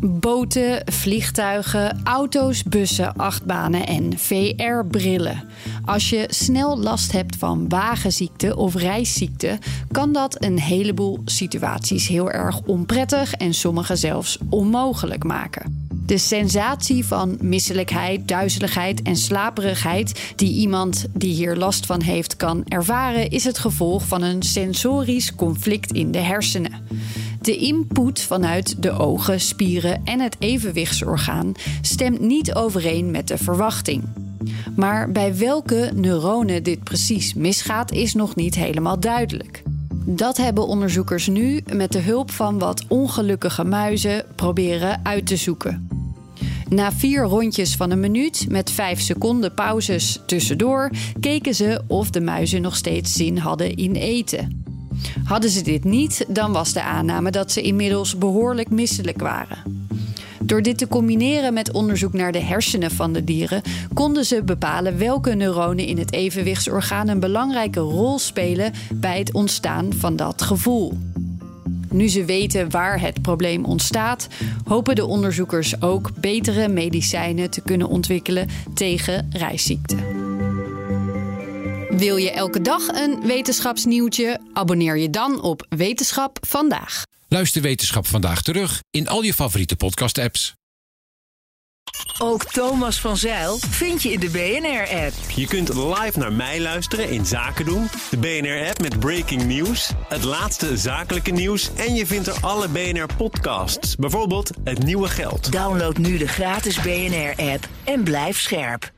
Boten, vliegtuigen, auto's, bussen, achtbanen en VR-brillen. Als je snel last hebt van wagenziekte of reisziekte, kan dat een heleboel situaties heel erg onprettig en sommige zelfs onmogelijk maken. De sensatie van misselijkheid, duizeligheid en slaperigheid die iemand die hier last van heeft kan ervaren, is het gevolg van een sensorisch conflict in de hersenen. De input vanuit de ogen, spieren en het evenwichtsorgaan stemt niet overeen met de verwachting. Maar bij welke neuronen dit precies misgaat, is nog niet helemaal duidelijk. Dat hebben onderzoekers nu met de hulp van wat ongelukkige muizen proberen uit te zoeken. Na vier rondjes van een minuut met vijf seconden pauzes tussendoor keken ze of de muizen nog steeds zin hadden in eten. Hadden ze dit niet, dan was de aanname dat ze inmiddels behoorlijk misselijk waren. Door dit te combineren met onderzoek naar de hersenen van de dieren, konden ze bepalen welke neuronen in het evenwichtsorgaan een belangrijke rol spelen bij het ontstaan van dat gevoel. Nu ze weten waar het probleem ontstaat, hopen de onderzoekers ook betere medicijnen te kunnen ontwikkelen tegen reisziekte. Wil je elke dag een wetenschapsnieuwtje? Abonneer je dan op Wetenschap vandaag. Luister Wetenschap vandaag terug in al je favoriete podcast-apps. Ook Thomas van Zeil vind je in de BNR-app. Je kunt live naar mij luisteren in Zaken doen, de BNR-app met breaking news, het laatste zakelijke nieuws en je vindt er alle BNR-podcasts, bijvoorbeeld Het Nieuwe Geld. Download nu de gratis BNR-app en blijf scherp.